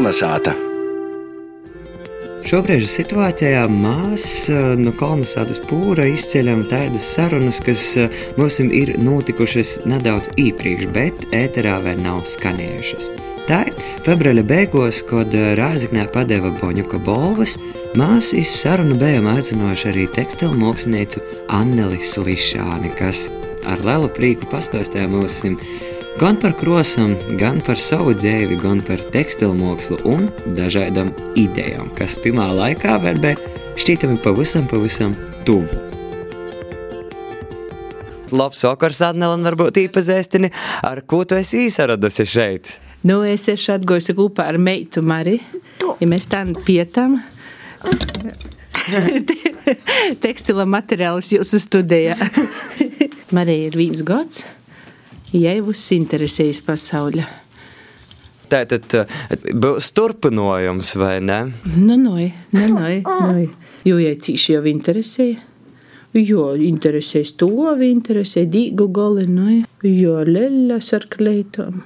Kolnesāta! Šobrīd situācijā mēs no kolonizācijas pūra izceļam tādas sarunas, kas mums ir notikušas nedaudz iepriekš, bet ēterā vēl nav skanējušas. Tā ir februāra beigās, kad Rāzaknē padeva Boņuka Bolvas, mēs iz sarunu bijām aicinājuši arī tekstilu mākslinieku Anneli Slišāni, kas ar lielu prieku pastāstīja mums gan par krosam, gan par savu dzīvi, gan par tekstilu mākslu un dažādām idejām, kas timā laikā bija šķietami pavisam, pavisam tuvu. Labs vakars, Adnēlēn, varbūt īpazīstini, ar ko tu esi īsaradusi šeit? Nu, es esmu atgojusi kopā ar meitu Mari, ja mēs tam pietam. Tekstila materiālus jūsu studijā. Marija ir viens gads ja jūs interesējas pasaulē. Tātad būs turpinājums, vai ne? Nu, nē, nu, nē, nē. Jo, ja cīši jau interesē, jo interesēs to, interesē dīgu gali, nē, jo leļas ar kleitām.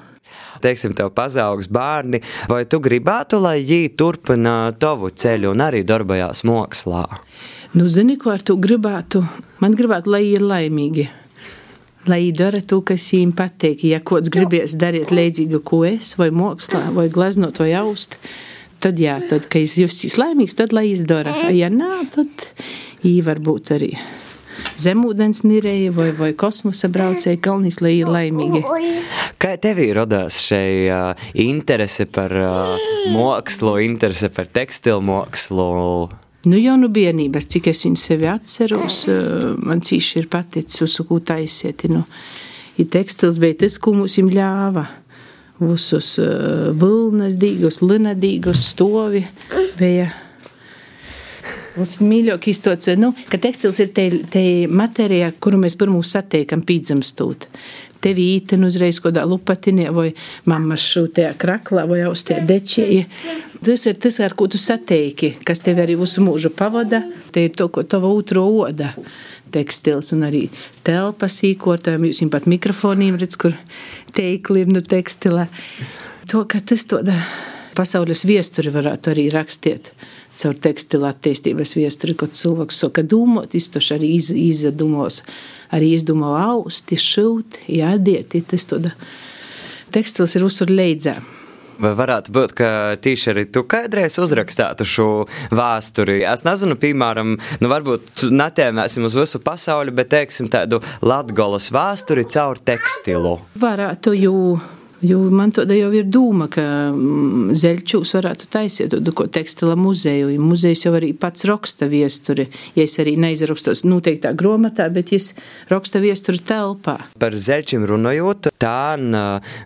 Teiksim, tev pazaugs bērni, vai tu gribētu, lai viņi turpina tavu ceļu un arī darbojās mākslā? Nu, zini, ko ar to gribētu? Man gribētu, lai viņi ir laimīgi lai dara to, kas viņiem patīk. Ja kāds gribēs darīt līdzīgu, ko es, vai mākslā, vai gleznot, vai aust, tad jā, tad, kad es justies laimīgs, tad lai izdara. Ja nē, tad viņi var būt arī zemūdens nirēja vai, vai kosmosa braucēji kalnīs, lai ir laimīgi. Kā tevī radās šī uh, interese par uh, mākslu, interese par tekstilu mākslu? Nu, jau no bērnības, cik es viņu sevi atceros, eh, man cīši ir paticis, uz ko taisiet. Nu, ir tekstils, bet tas, ko mums ļāva. Visus uh, vilnas, dīgus, linadīgus stovi bija. Mums mīļākais tāds, nu, ka tekstils ir te matērija, kuru mēs pirmo satiekam pīdzamstūt te vīteni uzreiz kādā lupatinē vai mammas šūtajā kraklā vai austie dečēja. Tas ir tas, ar ko tu sateiki, kas tevi arī visu mūžu pavada. Te ir to, ko tava otro oda tekstils un arī telpa sīkotājiem. Jūs pat mikrofoniem redz, kur teikli ir no tekstila. To, ka tas to da pasaules viesturi varētu arī rakstiet caur tekstilu attīstības viesturi, kad cilvēks saka domāt, iztoši arī iz, izdumos, arī izdomā austi, šūt, jādiet, tas tāda tekstils ir uzsver leidzē. Vai varētu būt, ka tieši arī tu kādreiz uzrakstītu šo vēsturi? Es nezinu, piemēram, nu varbūt netēmēsim uz visu pasauli, bet teiksim tādu latgolas vēsturi caur tekstilu. Varētu, jo Jo man tāda jau ir doma, ka mm, zeļķus varētu taisīt tādu tekstila muzeju. Muzejs jau arī pats raksta viesturi. Ja es arī neizrakstos noteiktā grāmatā, bet es raksta viesturi telpā. Par zeļķiem runājot, tā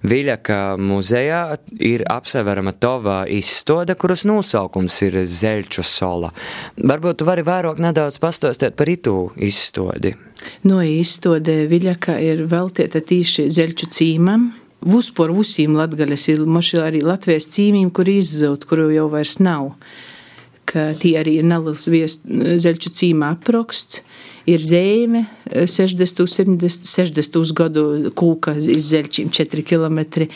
Viļaka muzejā ir apseverama tova izstāde, kuras nosaukums ir Zeļķu sola. Varbūt tu vari vairāk nedaudz pastāstīt par itu izstādi. No izstāde Viļaka ir veltīta tīši Zeļķu cīmam Vispār visiem latgaļas ir arī Latvijas cīmīm, kur izzūt, kuru jau vairs nav. Ka tie arī ir neliels zeļķu cīmā apraksts, ir zīme 60, 70, 60 gadu kūka iz zeļķiem 4 km.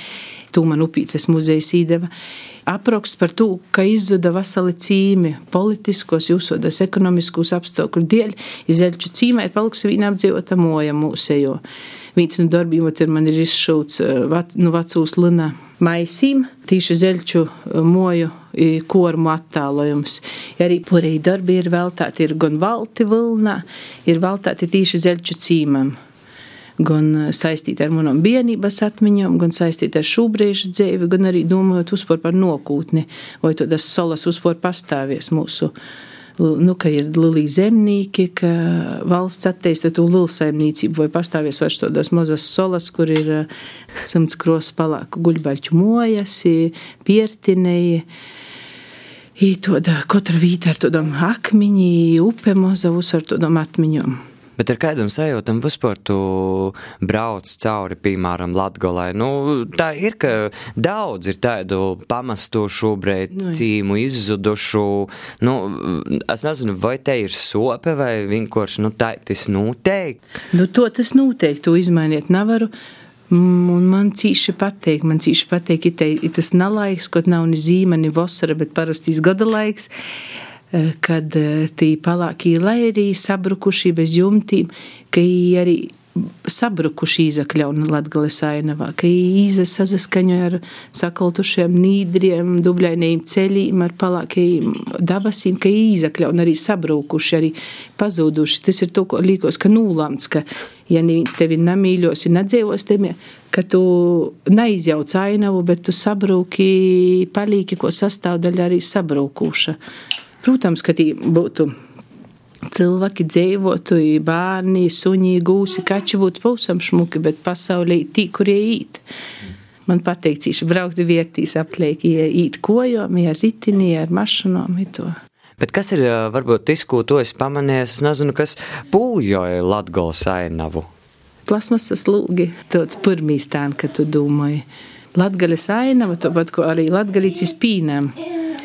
Tūman upītes muzejs īdeva. Apraksts par to, ka izzuda veseli cīmi politiskos, jūsodas ekonomiskos apstākļu dēļ, izeļķu cīmē ir palikusi viņa apdzīvota moja mūsējo. Viens darbiem ir man ir izšauts eh, no vecūs lina maisīm, tīši zeļķu eh, moju kormu attēlojums. Ja arī porēji darbi ir veltāti, ir gan valti vilnā, ir veltāti tīši zeļķu cīmam gan eh, saistīta ar manām bērnības atmiņām, gan saistīta ar šobrīd dzīvi, gan arī domājot par nākotni, vai tas solas uzpār pastāvies mūsu nu, ka ir lielī zemnieki, ka valsts attīsta to lielu saimniecību, vai pastāvies vairs tādas mazas solas, kur ir eh, simts kros palāku guļbaļķu mojas, piertinēji. Tāda katra vīta ar tādām akmeņi, upe mazavus ar tādām atmiņām. Bet ar kādam sajūtam vispār tu brauc cauri, piemēram, Latgolai? Nu, tā ir, ka daudz ir tādu pamestu šobrīd nu, cīmu izzudušu. Nu, es nezinu, vai te ir sope vai vienkārši, nu, tā tas noteikti. Nu, to tas noteikti, to izmainiet nevaru. Un man cīši patīk, man cīši patīk, ka tas nav laiks, kaut nav ni zīme, ni vasara, bet parasti gada laiks kad tī palākī lairī sabrukuši bez jumtīm, ka arī sabrukuši īzakļauna Latgales ainavā, ka īza sazaskaņoja ar sakaltušiem nīdriem, dubļainiem ceļiem, ar palākajiem dabasīm, ka īzakļauna arī sabrukuši, arī pazūduši. Tas ir to, ko līkos, ka nūlamts, ka ja neviens tevi namīļos, ir nedzēvos temi, ka tu neizjauc ainavu, bet tu sabrūki, palīki, ko sastāvdaļa arī sabrūkuša. Protams, ka tī būtu cilvēki dzīvotu, bērni, suņi, gūsi, kači būtu pavisam šmuki, bet pasaulē tī, kurie īt. Man patīk, cīši braukt vietīs aplieki, īt kojom, ar ritini, ar mašinām, to. Bet kas ir, varbūt, tas, ko tu esi pamanījis, es nezinu, kas pūjoja Latgolas ainavu? Plasmasas lūgi, tāds pirmīs tā, ka tu domāji. Latgales ainava, tāpat, ko arī latgalīcis pīnām.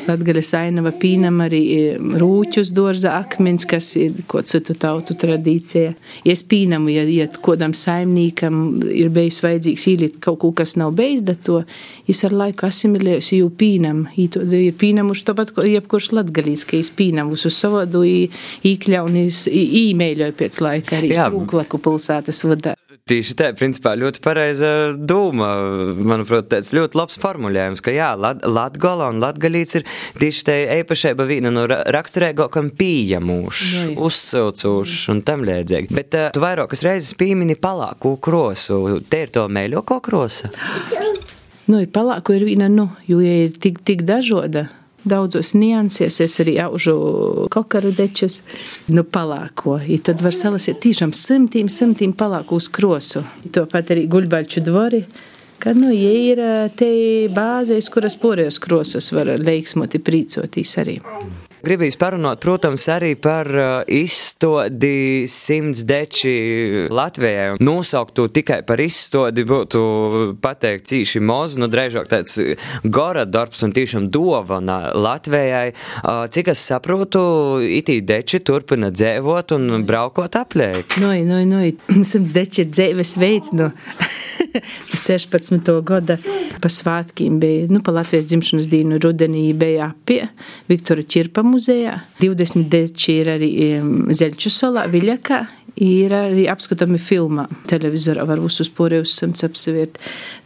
Latgaļas ainava pīnam arī e, rūķus dorza akmens, kas ir ko citu tautu tradīcija. Ja es pīnamu, ja, ja kodam saimnīkam ir bijis vajadzīgs īlit kaut ko, kas nav bijis, da to es ar laiku asimilējusi jū pīnam. Ir pīnamuši tāpat, jebkurš latgalīs, ka es pīnamus uz savādu īkļaunis, īmēļoju pēc laika arī strūklaku pilsētas vadā. Tieši tā, principā ļoti pareiza doma. Manuprāt, tāds ļoti labs formulējums, ka jā, lat, latgola un latgalīts ir tieši tā īpašība viena no raksturīgākam pieejamūšu, uzcilcūšu un tam līdzīgi. Bet uh, tu vairākas reizes pīmini palāku krosu. Te ir to mēļoko krosa? Nu, palāku ir viena, nu, jo ir tik, tik dažoda daudzos nianses, es arī aužu kokaru dečus, nu palāko. I tad var salasīt tiešām simtīm, simtīm palāku uz krosu. I to pat arī guļbaļču dvori. Kad nu, ja ir te bāzes, kuras porējos krosas var leiksmoti prīcoties arī. Gribīs parunāt, protams, arī par uh, izstodi simts deči Latvijai. Nosaukt to tikai par izstodi būtu pateikt cīši moz, nu drežāk tāds gora darbs un tiešām dovana Latvijai. Uh, cik es saprotu, itī deči turpina dzēvot un braukot aplēk. Noj, noj, noj, simt deči ir dzēves veids, nu. 16. gada pa svētkiem bija, nu, pa Latvijas dzimšanas dienu rudenī bija apie Viktora Čirpa muzejā. 20 deči ir arī Zeļču salā, Viļakā. Ir arī apskatāmi filmā. Televizorā var visus porējus simts apsevirt.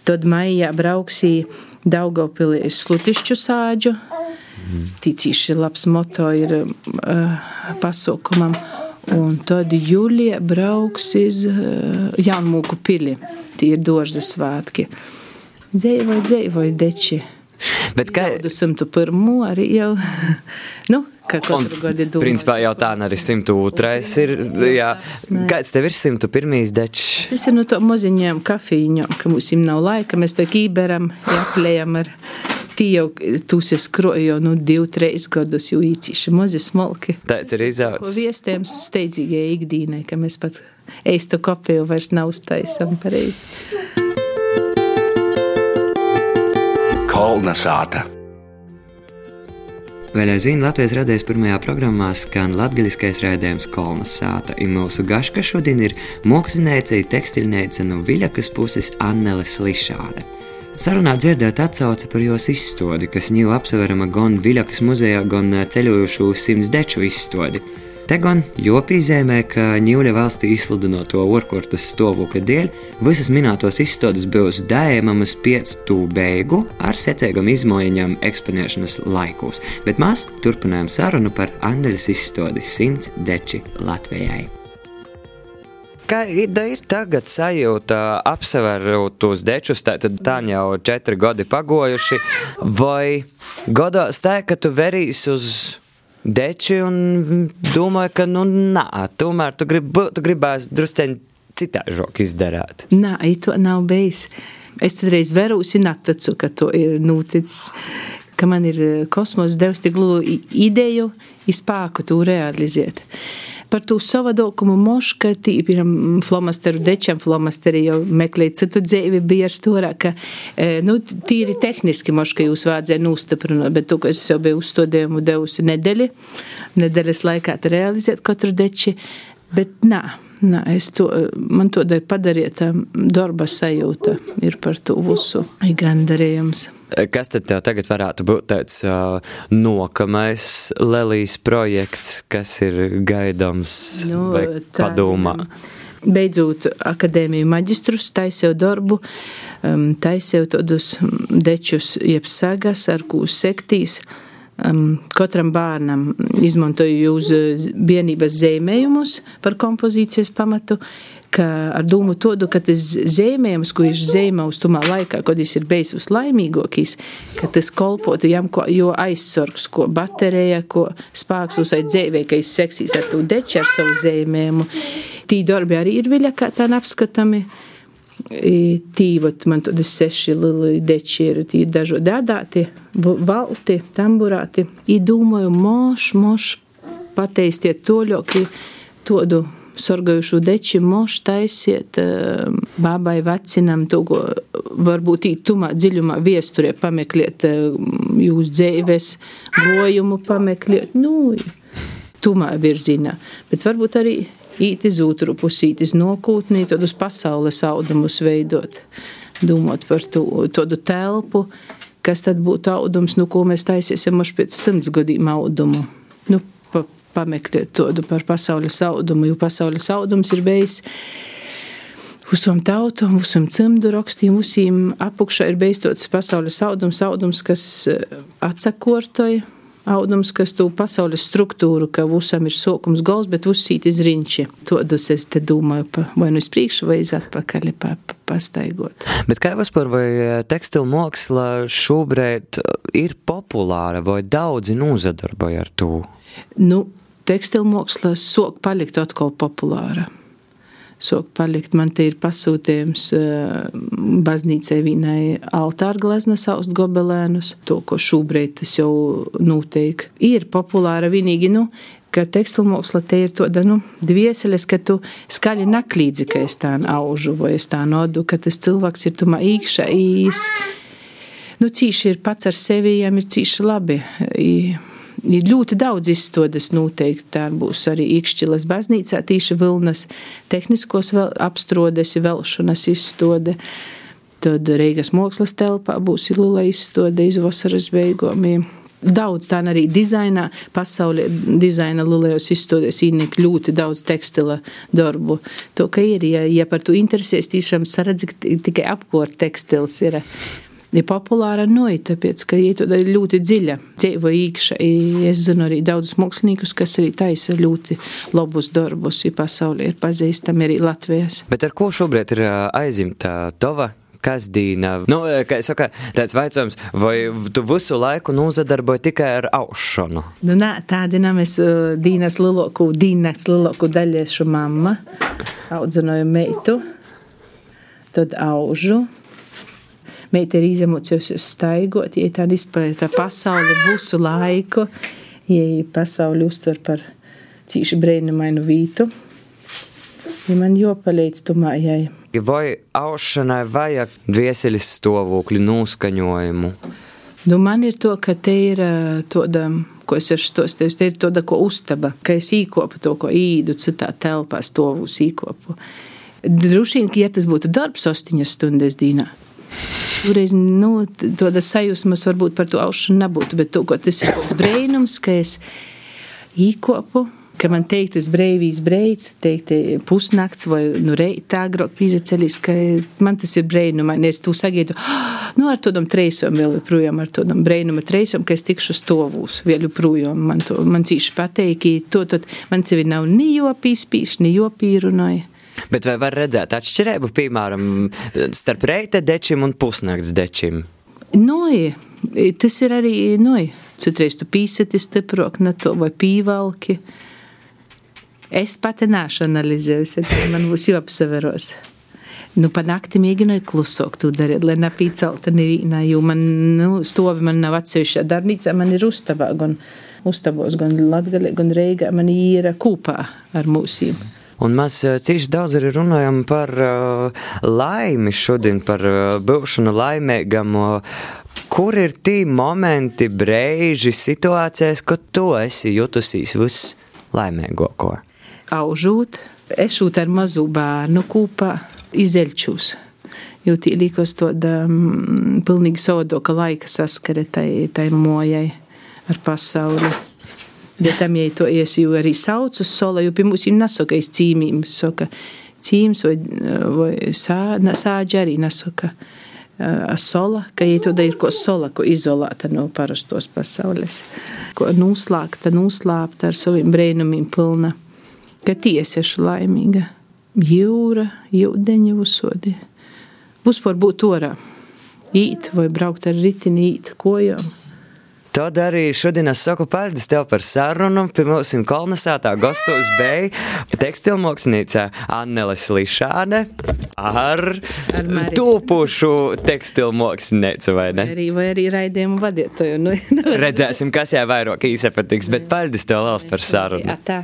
Tad maijā brauksī Daugavpilī slutišķu sāģu. Mm. Ticīši labs moto ir uh, pasaukumam. Un tad jūlijā brauks uz uh, Jānmūku pili. Tie ir dožas svētki. Dzēvoja, dzēvoja deči. Bet kā jau 101. arī jau, nu, kā katru gadu domāju. Principā jau tā arī 102. ir, jā. Kāds tev ir 101. dečs? Tas ir no to moziņām kafīņām, ka mums nav laika, mēs to kīberam, jāplējam ar Tī jau tūsies krojo nu divu, trīs gadus, jo īciši mazi smalki. Tāds ir izaugs. Ko viestiem steidzīgie ikdīnai, ka mēs pat eistu kopiju vairs nav uztaisam pareizi. Kolna sāta. Vēl aizvien Latvijas radijas pirmajā programmā skan latgaļiskais rādījums Kolnas sāta, un mūsu gaška šodien ir māksliniece, tekstilniece no Viļakas puses Annele Slišāne. Sarunā dzirdēt atsauci par jos izstādi, kas ņēma apsverama gan Viļakas muzejā, gan ceļojošu simts deču izstādi. Te gan jopīzēmē, ka Ņūļa valstī izsludinoto orkortas stāvokļa dēļ visas minētos izstādes būs dēmamas tū beigu ar secīgam izmaiņām eksponēšanas laikos, bet mēs turpinājām sarunu par Andeļas izstādi simts deči Latvijai kāda ir tagad sajūta apseverot tos dečus, tātad tā jau četri gadi pagojuši, vai godās tā, ka tu verīs uz deči un domāju, ka, nu, nā, tomēr tu, grib, tu gribēs drusceņ citāžok izdarāt? Nā, to nav bijis. Es reiz verūsi natacu, ka to ir noticis ka man ir kosmos devis tik lielu ideju, izpāku to realizēt par to savadokumu moška, piemēram, flomasteru dečam, flomasteri jau meklēja citu dzīvi, bija ar stūrā, ka, e, nu, tīri tehniski moška jūs vādzēja nūstaprinot, bet to, ka es jau biju uzstādījumu devusi nedēļi, nedēļas laikā realizēt katru deči, bet nā, Nā, es to, man to padarīja tā darba sajūta ir par to visu gandarījums. Kas tad tev tagad varētu būt tāds uh, nokamais Lelijas projekts, kas ir gaidāms nu, padomā? Beidzot, akadēmiju maģistrus, taisīju darbu, taisīju tādus dečus, jeb sagas, ar ko sektīs. Um, katram bērnam izmantoju uz vienības zīmējumus par kompozīcijas pamatu, ka ar domu tādu, ka tas zīmējums, ko viņš zīmē uz tumā laikā, kad viņš ir bijis vislaimīgākais, ka tas kolpotu jām, ko, jo aizsargs, ko baterija, ko spēks uz dzīvē, ka viņš seksīs ar to deču ar savu zīmējumu. Tī darbi arī ir viļa, kā tā apskatami. Tīvat man tad seši lieli deči ir tī dažādi adāti, valti, tamburāti. I domāju, moš, moš, pateistiet toļoki todu sorgojušu deči moš taisiet bābai vecinam to, ko varbūt tī tumā dziļumā viesturē pamekliet jūs dzēves, gojumu pamekliet, nu, tumā virzienā. Bet varbūt arī īt iz otru pusīti, iz nokūtnī, tad uz pasaules audumus veidot, domāt par to, tādu telpu, kas tad būtu audums, nu, ko mēs taisīsim už pēc simts gadiem audumu. Nu, pa, pameklēt tādu par pasaules audumu, jo pasaules audums ir bijis Uzām tautām, uzām cimdu rakstiem, uzīm apakšā ir beidzot pasaules audums, audums, kas atsakortoja audums, kas tu pasaules struktūru, ka visam ir sokums gals, bet uzsīt iz riņķi. Todus es te domāju, pa, vai nu uz priekšu, vai iz atpakaļ pa, pa, pastaigot. Bet kā vispār, vai eh, tekstilu māksla šobrīd eh, ir populāra, vai daudzi nozadarboja ar to? Nu, tekstilu māksla sok palikt atkal populāra sok palikt. Man te ir pasūtījums eh, baznīcai vienai altāra glezna saust gobelēnus. To, ko šobrīd tas jau notiek. Ir populāra vienīgi, nu, ka tekstilmāksla te ir tāda, nu, dvieseles, ka tu skaļi naklīdzi, ka es tā aužu vai es tā nodu, ka tas cilvēks ir tumā īkšā īs. Nu, cīši ir pats ar sevi, jām ir cīši labi. I, ir ļoti daudz izstādes noteikti. Tā būs arī Ikšķilas baznīcā, tīši Vilnas tehniskos apstrodes, velšanas izstāde. Tad Reigas mākslas telpā būs liela izstāde iz vasaras beigām. Daudz tā arī dizainā, pasaulē dizaina lulējos izstādes īnek ļoti daudz tekstila darbu. To, ka ir, ja, ja par to interesēs, tiešām saredz, tikai apkort tekstils ir ir populāra noja, tāpēc, ka ir ļoti dziļa, dzīvo īkšā. Es zinu arī daudzus māksliniekus, kas arī taisa ļoti labus darbus, ja pasaulē ir pazīstami arī Latvijas. Bet ar ko šobrīd ir aizimta tova kasdīna. Nu, kā es saku, tāds jautājums, vai tu visu laiku nozadarboji tikai ar aušanu? Nu, nē, tāda. Es uh, dīnas lielāko, dīnas lielāko daļiešu mamma, audzināju meitu, tad aužu. Meita ir izemocējusies staigot, ja tā izpēta pasauli visu laiku, ja pasauli uztver par cīši brēnumainu vītu. Ja man jopalīdz tu mājai. Vai aušanai vajag dvieseļas stāvokļu noskaņojumu? Nu, man ir to, ka te ir tāda, ko es esmu stosties, te ir tāda, ko uztaba, ka es īkopu to, ko īdu citā telpā stovus īkopu. Droši vien, ja tas būtu darbs astoņas stundas dīnā, Toreiz nu, tādas sajūsmas varbūt par to aušanu nebūtu, bet to, tas ir tāds brīnums, ka es īkopu. Ka man teikt, tas brīvīs brīdis, teikt, pusnakts vai nu, reitā agrāk pīzaceļis, ka man tas ir brīnumi. Es tu sagaidu, nu, ar tādam treisom vēl joprojām, ar tādam brīnuma treisom, ka es tikšu stovūs vēl joprojām. Man, to, man cīši pateiki, to, to, man sevi nav ni jopīspīš, ni jopīrunoja. Bet vai var redzēt atšķirību, piemēram, starp reita dečiem un pusnakts dečiem? Noja, tas ir arī noja. Citreiz tu pīsati stiprāk, ne to vai pīvalki. Es pati nāšu analizējusi, tad man būs jāapsaveros. Nu, pa nakti mēģināju klusāk to darīt, lai nepīcelta nevienā, jo man, nu, stovi man nav atsevišķā darbnīcā, man ir uztabā, gan uztabos, gan Latgalē, gan Reigā, man ir kūpā ar mūsīm. Un mēs eh, cīši daudz arī runājam par uh, laimi šodien, par uh, būšanu laimīgam. Kur ir tie momenti, brīži, situācijas, kad tu esi jutusies vislaimīgāko? Aužūt, ešūt ar mazu bērnu kūpā izeļčūs. Jo tī līkos tāda mm, pilnīgi savadoka laika saskare tai, tai mojai ar pasauli. Bet tam, ja to ies, jo arī sauc uz sola, jo pie mums ir nesaka, es cīmīm, saka, cīms vai, vai sā, sāģi arī nesaka. Sola, ka ja to ir ko sola, ko izolēta no parastos pasaules, ko noslēgta, noslēpta ar saviem brēnumiem pilna, ka tiesiešu laimīga, jūra, jūdeņa uzsodi. Būs par būt orā, īt vai braukt ar ritini, īt kojām. Tad arī šodien es saku paldies tev par sarunu. Pie mums ir kolonizētā Gostos Beja tekstilmākslinīca Annele Slišāne ar, ar tūpušu tekstilmākslinīcu, vai ne? Arī, vai arī raidījumu vadītāju. Nu, Redzēsim, kas jā vairāk īsapatiks, bet paldies tev liels par sarunu. Jā, tā.